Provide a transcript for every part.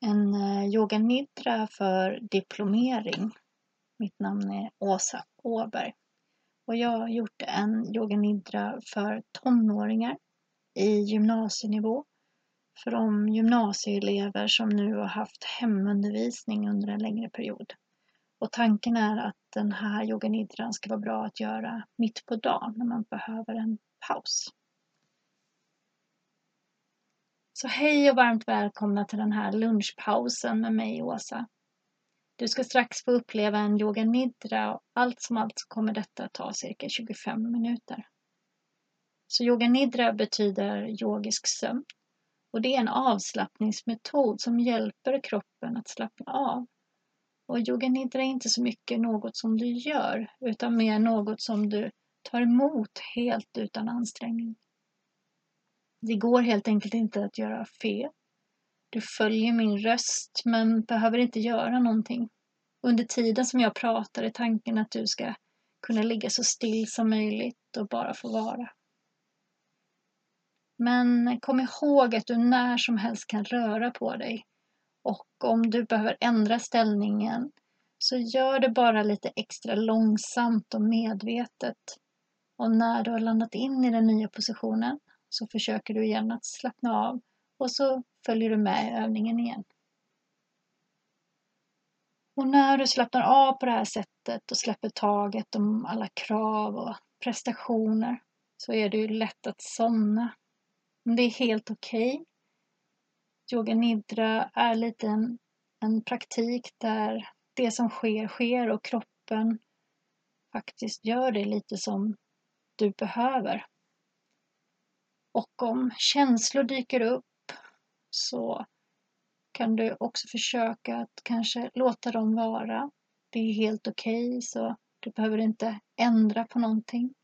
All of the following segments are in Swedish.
en eh, yoganidra yoga nidra för diplomering. Mitt namn är Åsa Åberg och jag har gjort en yoga nidra för tonåringar i gymnasienivå för de gymnasieelever som nu har haft hemundervisning under en längre period. Och tanken är att den här yoga nidran ska vara bra att göra mitt på dagen när man behöver en paus. Så hej och varmt välkomna till den här lunchpausen med mig Åsa. Du ska strax få uppleva en yoga nidra och allt som allt så kommer detta ta cirka 25 minuter. Så yoga nidra betyder yogisk sömn och det är en avslappningsmetod som hjälper kroppen att slappna av. Och yoga nidra är inte så mycket något som du gör utan mer något som du tar emot helt utan ansträngning. Det går helt enkelt inte att göra fel. Du följer min röst men behöver inte göra någonting. Under tiden som jag pratar är tanken att du ska kunna ligga så still som möjligt och bara få vara. Men kom ihåg att du när som helst kan röra på dig och om du behöver ändra ställningen så gör det bara lite extra långsamt och medvetet. Och när du har landat in i den nya positionen så försöker du igen att slappna av och så följer du med övningen igen. Och när du slappnar av på det här sättet och släpper taget om alla krav och prestationer så är det ju lätt att somna. Men det är helt okej. Okay. Yoga nidra är lite en, en praktik där det som sker, sker och kroppen faktiskt gör det lite som du behöver. Och om känslor dyker upp så kan du också försöka att kanske låta dem vara. Det är helt okej okay, så du behöver inte ändra på någonting.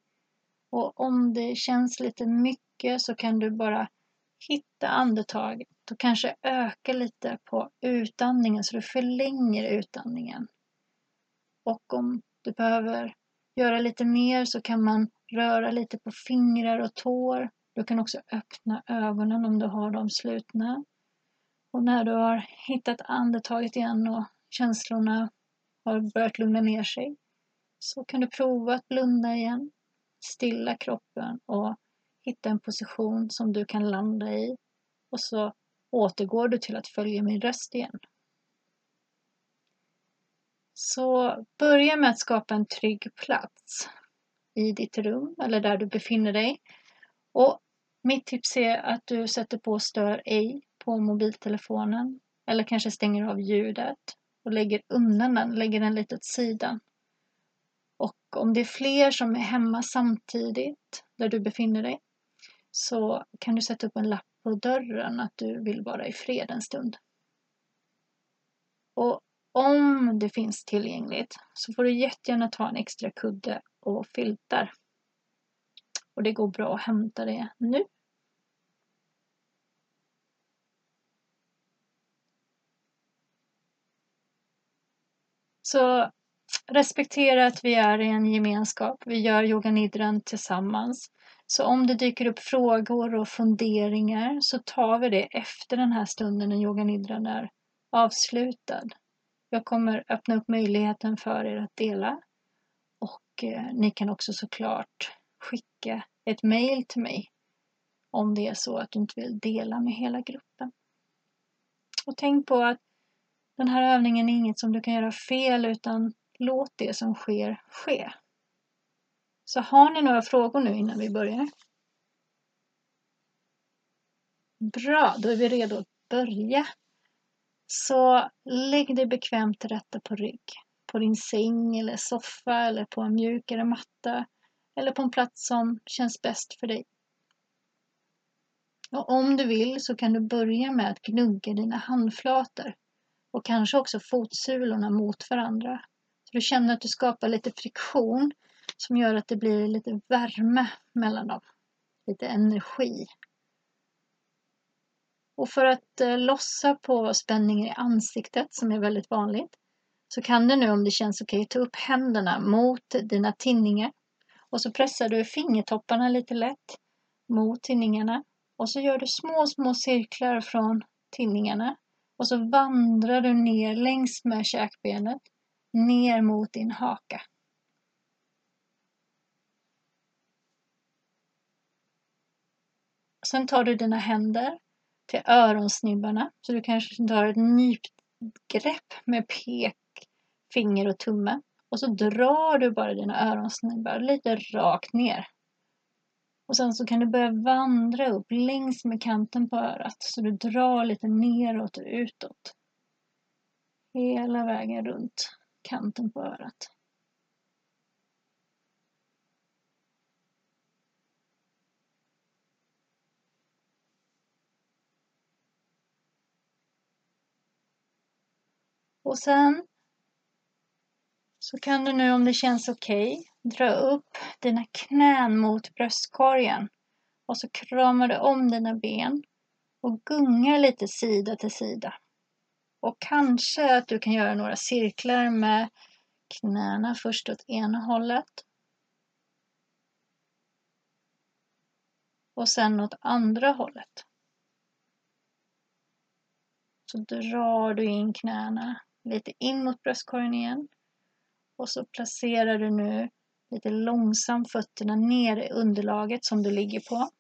Och om det känns lite mycket så kan du bara hitta andetaget och kanske öka lite på utandningen så du förlänger utandningen. Och om du behöver göra lite mer så kan man röra lite på fingrar och tår du kan också öppna ögonen om du har dem slutna. Och när du har hittat andetaget igen och känslorna har börjat lugna ner sig så kan du prova att blunda igen, stilla kroppen och hitta en position som du kan landa i och så återgår du till att följa min röst igen. Så börja med att skapa en trygg plats i ditt rum eller där du befinner dig. Och mitt tips är att du sätter på stör ej på mobiltelefonen eller kanske stänger av ljudet och lägger undan den, lägger den lite åt sidan. Och om det är fler som är hemma samtidigt där du befinner dig så kan du sätta upp en lapp på dörren att du vill vara i fred en stund. Och om det finns tillgängligt så får du jättegärna ta en extra kudde och filtar. Och det går bra att hämta det nu Så respektera att vi är i en gemenskap. Vi gör yoga nidran tillsammans. Så om det dyker upp frågor och funderingar så tar vi det efter den här stunden när yoga nidran är avslutad. Jag kommer öppna upp möjligheten för er att dela och eh, ni kan också såklart skicka ett mail till mig om det är så att du inte vill dela med hela gruppen. Och tänk på att den här övningen är inget som du kan göra fel utan låt det som sker ske. Så har ni några frågor nu innan vi börjar? Bra, då är vi redo att börja. Så lägg dig bekvämt till rätta på rygg. På din säng eller soffa eller på en mjukare matta eller på en plats som känns bäst för dig. Och om du vill så kan du börja med att gnugga dina handflator och kanske också fotsulorna mot varandra. Så du känner att du skapar lite friktion som gör att det blir lite värme mellan dem. Lite energi. Och för att eh, lossa på spänningen i ansiktet som är väldigt vanligt så kan du nu om det känns okej ta upp händerna mot dina tinningar och så pressar du fingertopparna lite lätt mot tinningarna och så gör du små, små cirklar från tinningarna och så vandrar du ner längs med käkbenet, ner mot din haka. Sen tar du dina händer till öronsnibbarna, så du kanske tar ett nypt grepp med pekfinger och tumme. Och så drar du bara dina öronsnibbar lite rakt ner. Och sen så kan du börja vandra upp längs med kanten på örat. Så du drar lite neråt och utåt. Hela vägen runt kanten på örat. Och sen så kan du nu om det känns okej okay, dra upp dina knän mot bröstkorgen och så kramar du om dina ben och gungar lite sida till sida. Och kanske att du kan göra några cirklar med knäna först åt ena hållet och sen åt andra hållet. Så drar du in knäna lite in mot bröstkorgen igen och så placerar du nu lite långsamt fötterna ner i underlaget som du ligger på.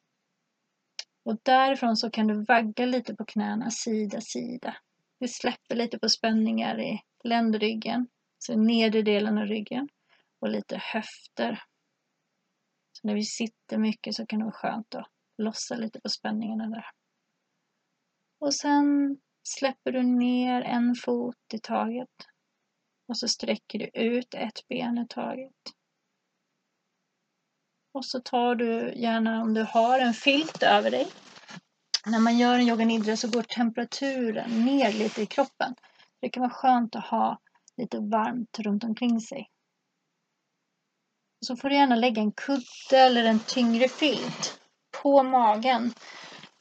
Och därifrån så kan du vagga lite på knäna sida sida. Vi släpper lite på spänningar i ländryggen, så nedre delen av ryggen och lite höfter. Så när vi sitter mycket så kan det vara skönt att lossa lite på spänningarna där. Och sen släpper du ner en fot i taget och så sträcker du ut ett ben i taget. Och så tar du gärna om du har en filt över dig. När man gör en yoga nidra så går temperaturen ner lite i kroppen. Det kan vara skönt att ha lite varmt runt omkring sig. Så får du gärna lägga en kudde eller en tyngre filt på magen.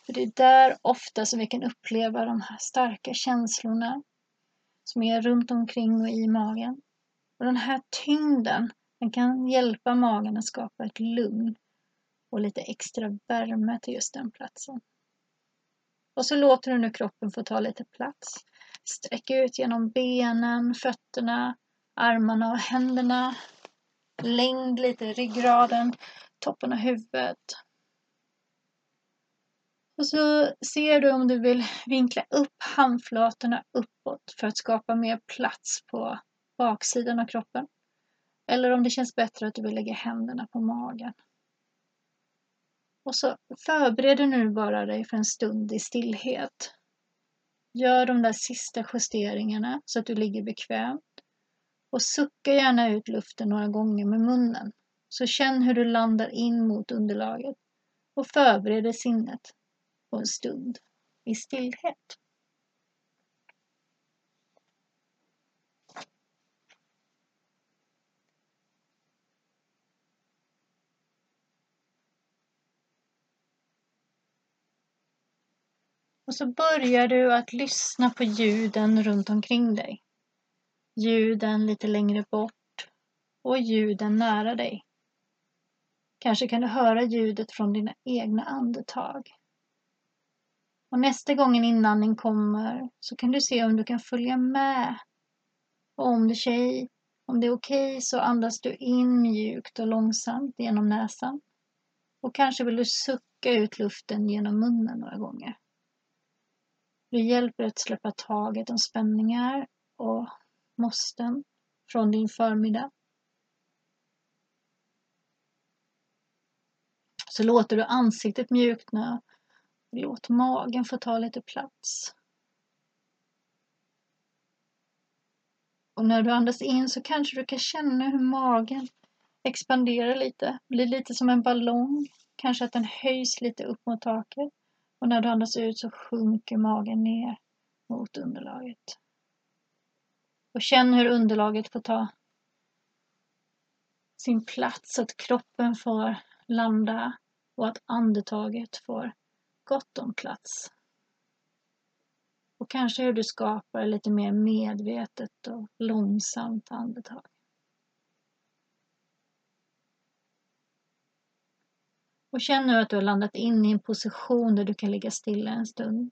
För det är där ofta som vi kan uppleva de här starka känslorna som är runt omkring och i magen. Och den här tyngden den kan hjälpa magen att skapa ett lugn och lite extra värme till just den platsen. Och så låter du nu kroppen få ta lite plats. Sträck ut genom benen, fötterna, armarna och händerna. Längd lite i ryggraden, toppen av huvudet. Och så ser du om du vill vinkla upp handflatorna uppåt för att skapa mer plats på baksidan av kroppen. Eller om det känns bättre att du vill lägga händerna på magen. Och så förbereder nu bara dig för en stund i stillhet. Gör de där sista justeringarna så att du ligger bekvämt. Och sucka gärna ut luften några gånger med munnen. Så känn hur du landar in mot underlaget och förbereder sinnet på en stund i stillhet. Och så börjar du att lyssna på ljuden runt omkring dig. Ljuden lite längre bort och ljuden nära dig. Kanske kan du höra ljudet från dina egna andetag. Och nästa gång en inandning kommer så kan du se om du kan följa med. Och om det, tjej, om det är okej okay, så andas du in mjukt och långsamt genom näsan. Och kanske vill du sucka ut luften genom munnen några gånger. Det hjälper att släppa taget om spänningar och måsten från din förmiddag. Så låter du ansiktet mjukna Låt magen få ta lite plats. Och när du andas in så kanske du kan känna hur magen expanderar lite, blir lite som en ballong. Kanske att den höjs lite upp mot taket. Och när du andas ut så sjunker magen ner mot underlaget. Och känn hur underlaget får ta sin plats, att kroppen får landa och att andetaget får gott om plats. Och kanske hur du skapar lite mer medvetet och långsamt andetag. Och känn nu att du har landat in i en position där du kan ligga stilla en stund.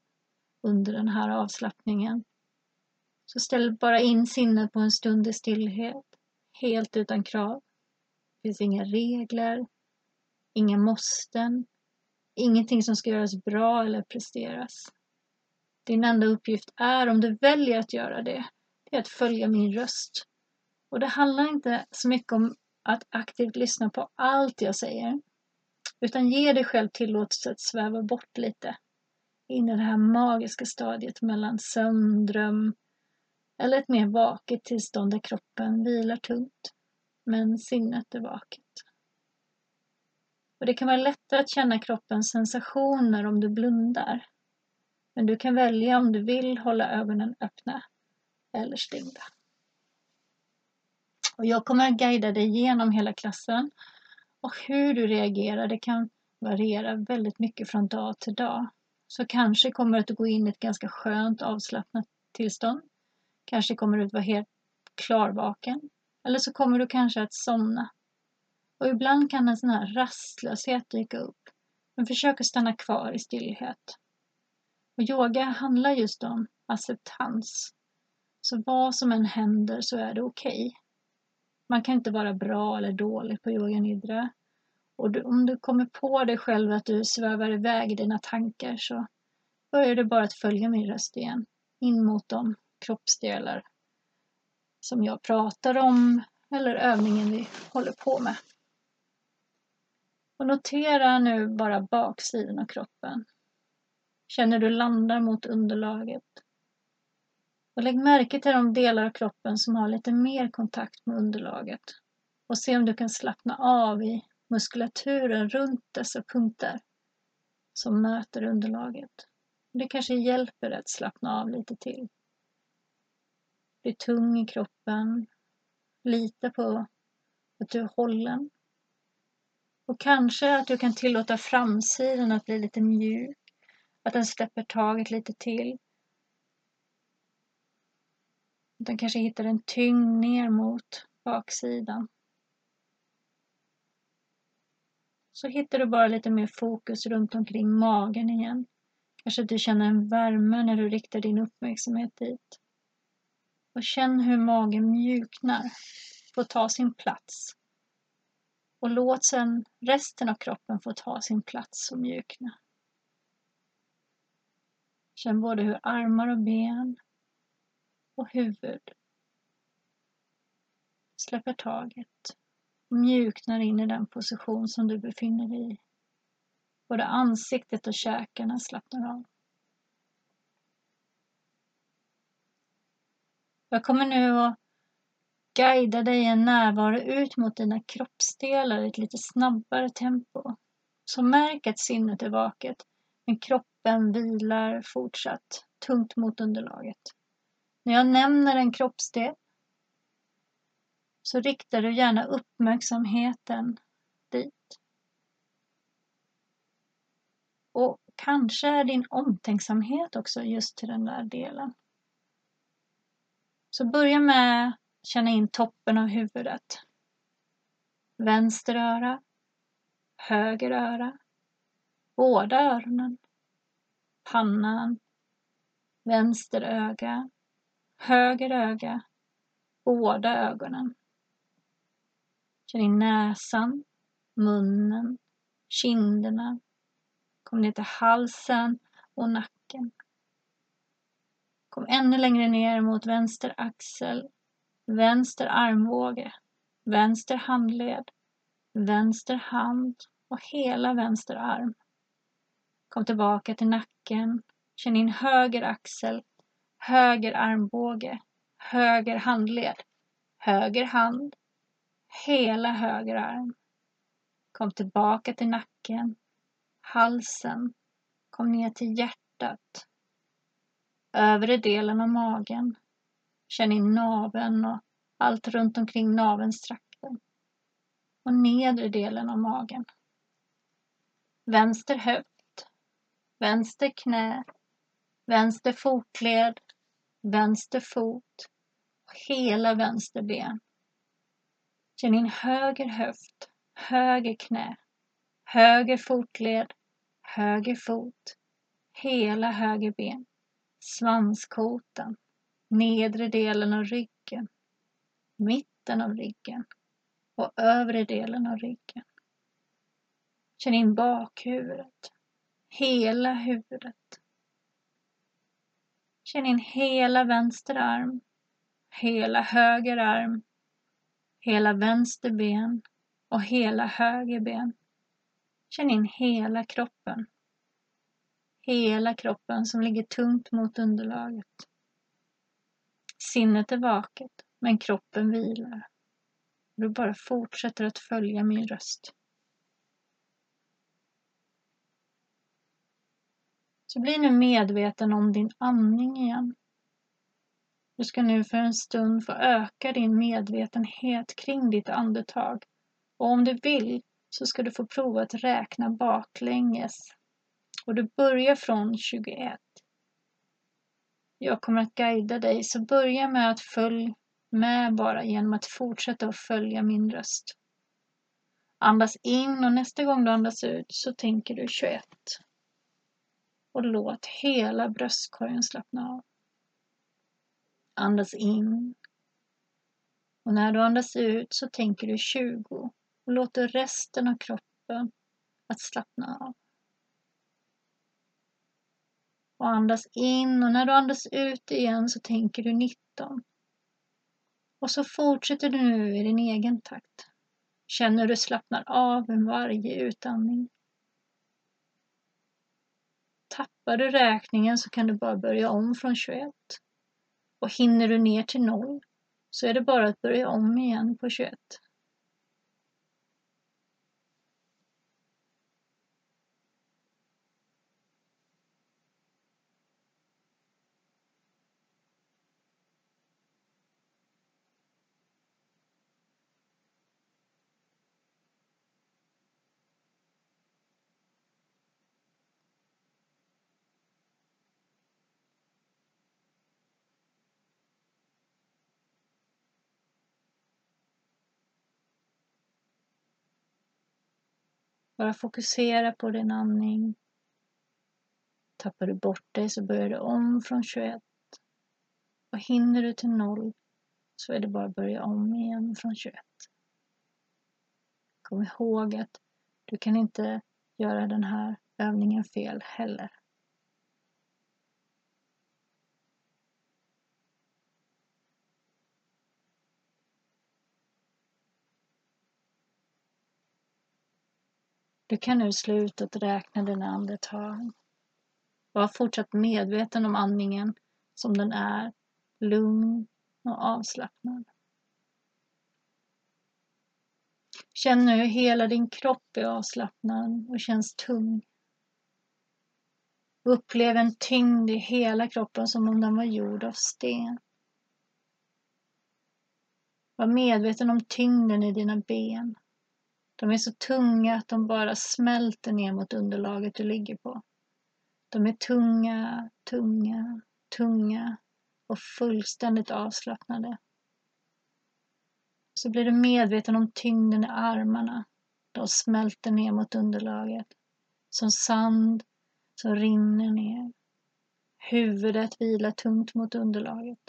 under den här avslappningen. Så ställ bara in sinnet på en stund i stillhet, helt utan krav. Det finns inga regler, inga måsten, ingenting som ska göras bra eller presteras. Din enda uppgift är, om du väljer att göra det, det är att följa min röst. Och det handlar inte så mycket om att aktivt lyssna på allt jag säger, utan ge dig själv tillåtelse att sväva bort lite in i det här magiska stadiet mellan sömn, dröm eller ett mer vaket tillstånd där kroppen vilar tungt men sinnet är vaket. Och det kan vara lättare att känna kroppens sensationer om du blundar. Men du kan välja om du vill hålla ögonen öppna eller stängda. Och jag kommer att guida dig genom hela klassen och hur du reagerar det kan variera väldigt mycket från dag till dag. Så kanske kommer du att gå in i ett ganska skönt avslappnat tillstånd. Kanske kommer du att vara helt klarvaken. Eller så kommer du kanske att somna. Och ibland kan en sån här rastlöshet dyka upp. Men försök att stanna kvar i stillhet. Och yoga handlar just om acceptans. Så vad som än händer så är det okej. Okay. Man kan inte vara bra eller dålig på yoga nidra. Och du, om du kommer på dig själv att du svävar iväg i dina tankar så börjar du bara att följa min röst igen. In mot de kroppsdelar som jag pratar om eller övningen vi håller på med. Och notera nu bara baksidan av kroppen. Känner du landar mot underlaget. Och lägg märke till de delar av kroppen som har lite mer kontakt med underlaget. Och se om du kan slappna av i muskulaturen runt dessa punkter som möter underlaget. Det kanske hjälper dig att slappna av lite till. Bli tung i kroppen. Lita på att du är hållen. Och kanske att du kan tillåta framsidan att bli lite mjuk. Att den släpper taget lite till. Att den kanske hittar en tyngd ner mot baksidan. Så hittar du bara lite mer fokus runt omkring magen igen. Kanske att du känner en värme när du riktar din uppmärksamhet dit. Och känn hur magen mjuknar, får ta sin plats. Och låt sedan resten av kroppen få ta sin plats och mjukna. Känn både hur armar och ben och huvud släpper taget och mjuknar in i den position som du befinner dig i. Både ansiktet och käkarna slappnar av. Jag kommer nu att guida dig i en närvaro ut mot dina kroppsdelar i ett lite snabbare tempo. Så märk att sinnet är vaket, men kroppen vilar fortsatt tungt mot underlaget. När jag nämner en kroppsdel så riktar du gärna uppmärksamheten dit. Och kanske är din omtänksamhet också just till den där delen. Så börja med känna in toppen av huvudet. Vänster öra, höger öra, båda öronen, pannan, vänster öga, höger öga, båda ögonen. Känn in näsan, munnen, kinderna. Kom ner till halsen och nacken. Kom ännu längre ner mot vänster axel, vänster armbåge, vänster handled, vänster hand och hela vänster arm. Kom tillbaka till nacken. Känn in höger axel, höger armbåge, höger handled, höger hand, hela höger arm. Kom tillbaka till nacken, halsen, kom ner till hjärtat, övre delen av magen. Känn in naveln och allt runt omkring navelstrakten. Och nedre delen av magen. Vänster höft, vänster knä, vänster fotled, vänster fot. Och hela vänster ben. Känn in höger höft, höger knä, höger fotled, höger fot, hela höger ben. svanskotan, nedre delen av ryggen, mitten av ryggen och övre delen av ryggen. Känn in bakhuvudet, hela huvudet. Känn in hela vänster arm, hela höger arm, hela vänster ben och hela höger ben. Känn in hela kroppen. Hela kroppen som ligger tungt mot underlaget. Sinnet är vaket, men kroppen vilar. Du bara fortsätter att följa min röst. Så bli nu medveten om din andning igen. Du ska nu för en stund få öka din medvetenhet kring ditt andetag. Och om du vill så ska du få prova att räkna baklänges. Och du börjar från 21. Jag kommer att guida dig, så börja med att följa med bara genom att fortsätta att följa min röst. Andas in och nästa gång du andas ut så tänker du 21. Och låt hela bröstkorgen slappna av. Andas in. Och när du andas ut så tänker du 20 och låter resten av kroppen att slappna av. Och andas in och när du andas ut igen så tänker du 19. Och så fortsätter du nu i din egen takt. Känner hur du slappnar av med varje utandning. Tappar du räkningen så kan du bara börja om från 21. Och hinner du ner till noll så är det bara att börja om igen på 21. Bara fokusera på din andning. Tappar du bort dig så börjar du om från 21. Och hinner du till noll så är det bara att börja om igen från 21. Kom ihåg att du kan inte göra den här övningen fel heller. Du kan nu sluta att räkna dina andetag. Var fortsatt medveten om andningen som den är, lugn och avslappnad. Känn nu hur hela din kropp är avslappnad och känns tung. Upplev en tyngd i hela kroppen som om den var gjord av sten. Var medveten om tyngden i dina ben. De är så tunga att de bara smälter ner mot underlaget du ligger på. De är tunga, tunga, tunga och fullständigt avslappnade. Så blir du medveten om tyngden i armarna. De smälter ner mot underlaget. Som sand som rinner ner. Huvudet vilar tungt mot underlaget.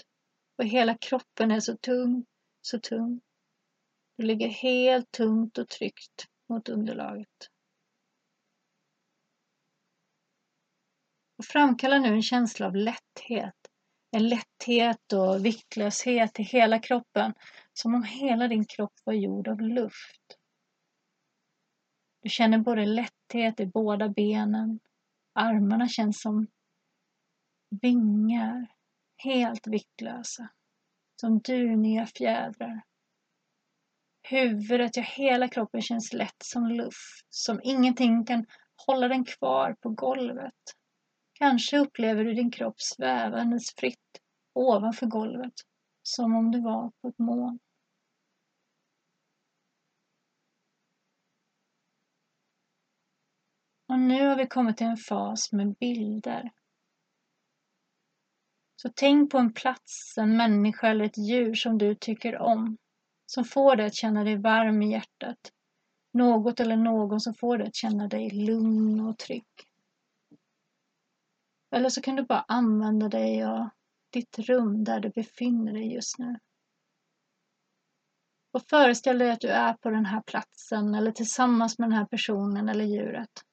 Och hela kroppen är så tung, så tung. Du ligger helt tungt och tryggt mot underlaget. Och framkalla nu en känsla av lätthet. En lätthet och viktlöshet i hela kroppen. Som om hela din kropp var gjord av luft. Du känner både lätthet i båda benen. Armarna känns som vingar. Helt viktlösa. Som duniga fjädrar. Huvudet, ja hela kroppen känns lätt som luft, som ingenting kan hålla den kvar på golvet. Kanske upplever du din kropp svävandes fritt ovanför golvet, som om du var på ett moln. Och nu har vi kommit till en fas med bilder. Så tänk på en plats, en människa eller ett djur som du tycker om som får dig att känna dig varm i hjärtat. Något eller någon som får dig att känna dig lugn och trygg. Eller så kan du bara använda dig av ditt rum där du befinner dig just nu. Och föreställ dig att du är på den här platsen eller tillsammans med den här personen eller djuret.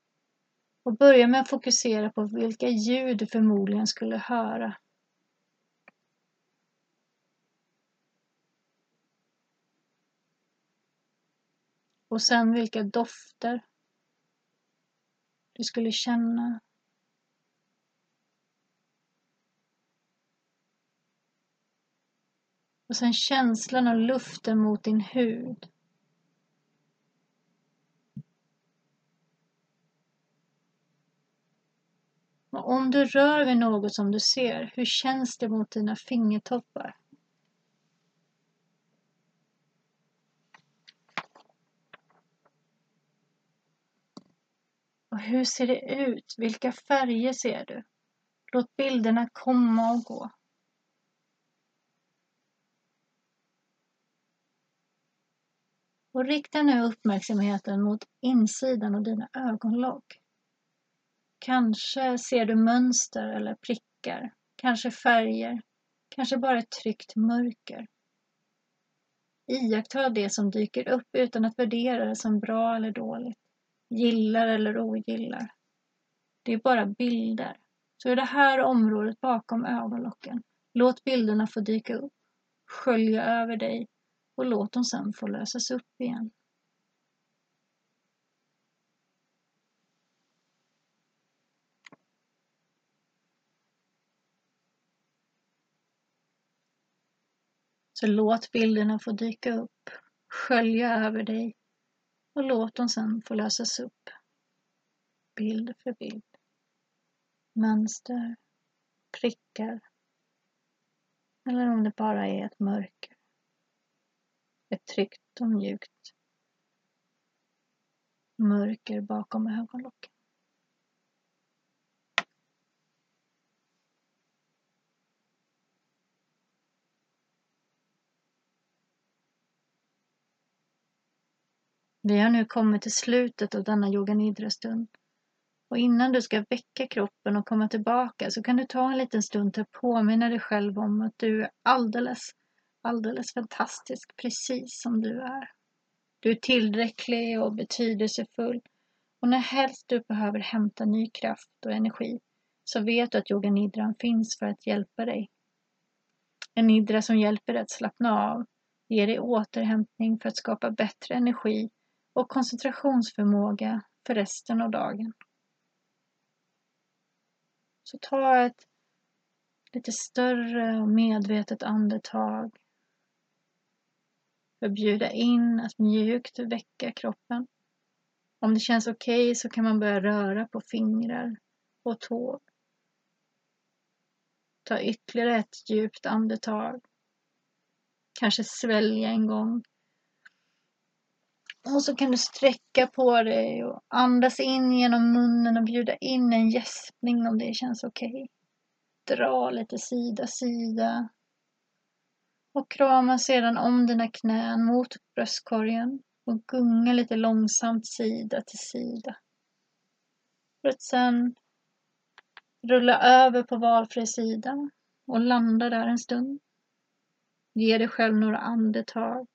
Och börja med att fokusera på vilka ljud du förmodligen skulle höra. Och sen vilka dofter du skulle känna. Och sen känslan av luften mot din hud. Och om du rör vid något som du ser, hur känns det mot dina fingertoppar? Och hur ser det ut? Vilka färger ser du? Låt bilderna komma och gå. Och rikta nu uppmärksamheten mot insidan av dina ögonlock. Kanske ser du mönster eller prickar, kanske färger, kanske bara ett tryggt mörker. Iaktta det som dyker upp utan att värdera det som bra eller dåligt, gillar eller ogillar. Det är bara bilder. Så i det här området bakom ögonlocken, låt bilderna få dyka upp, skölja över dig och låt dem sedan få lösas upp igen. Så låt bilderna få dyka upp, skölja över dig och låt dem sedan få lösas upp. Bild för bild. Mönster, prickar eller om det bara är ett mörker. Ett tryggt och mjukt mörker bakom ögonlocken. Vi har nu kommit till slutet av denna yoga nidra-stund. Och innan du ska väcka kroppen och komma tillbaka så kan du ta en liten stund till att påminna dig själv om att du är alldeles, alldeles fantastisk precis som du är. Du är tillräcklig och betydelsefull och när helst du behöver hämta ny kraft och energi så vet du att yoga nidran finns för att hjälpa dig. En nidra som hjälper dig att slappna av, ger dig återhämtning för att skapa bättre energi och koncentrationsförmåga för resten av dagen. Så ta ett lite större och medvetet andetag. För att bjuda in att mjukt väcka kroppen. Om det känns okej okay så kan man börja röra på fingrar och tår. Ta ytterligare ett djupt andetag. Kanske svälja en gång och så kan du sträcka på dig och andas in genom munnen och bjuda in en gäspning om det känns okej. Okay. Dra lite sida, sida. Och krama sedan om dina knän mot bröstkorgen och gunga lite långsamt sida till sida. För att sen rulla över på valfri sida och landa där en stund. Ge dig själv några andetag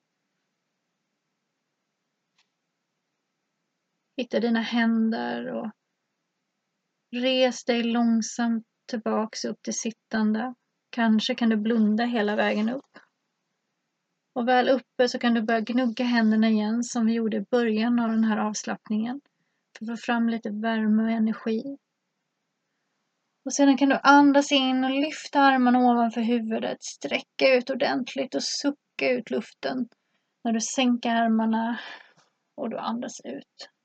Hitta dina händer och res dig långsamt tillbaks upp till sittande. Kanske kan du blunda hela vägen upp. Och väl uppe så kan du börja gnugga händerna igen som vi gjorde i början av den här avslappningen. För att få fram lite värme och energi. Och sedan kan du andas in och lyfta armarna ovanför huvudet, sträcka ut ordentligt och sucka ut luften när du sänker armarna och du andas ut.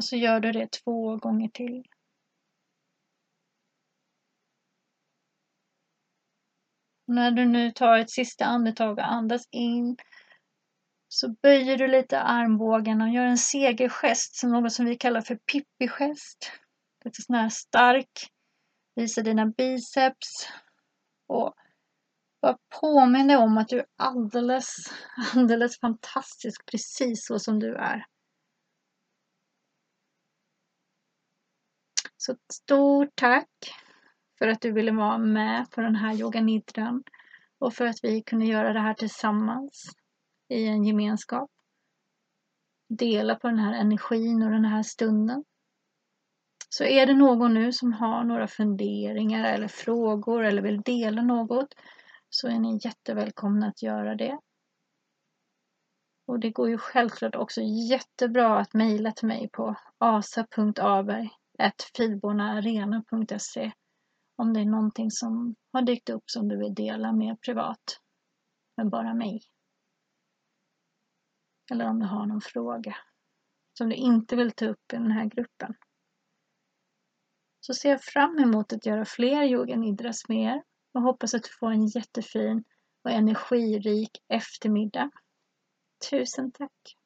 Och så gör du det två gånger till. Och när du nu tar ett sista andetag och andas in så böjer du lite armbågen och gör en segergest, som något som vi kallar för Pippi-gest. Lite sån här stark. Visa dina biceps. Och bara påminn dig om att du är alldeles, alldeles fantastisk precis så som du är. Så stort tack för att du ville vara med på den här yoganidran och för att vi kunde göra det här tillsammans i en gemenskap. Dela på den här energin och den här stunden. Så är det någon nu som har några funderingar eller frågor eller vill dela något så är ni jättevälkomna att göra det. Och det går ju självklart också jättebra att mejla till mig på asa.aberg.filbornaarena.se om det är någonting som har dykt upp som du vill dela med privat med bara mig. Eller om du har någon fråga som du inte vill ta upp i den här gruppen. Så ser jag fram emot att göra fler yoga nidras med er och hoppas att du får en jättefin och energirik eftermiddag. Tusen tack!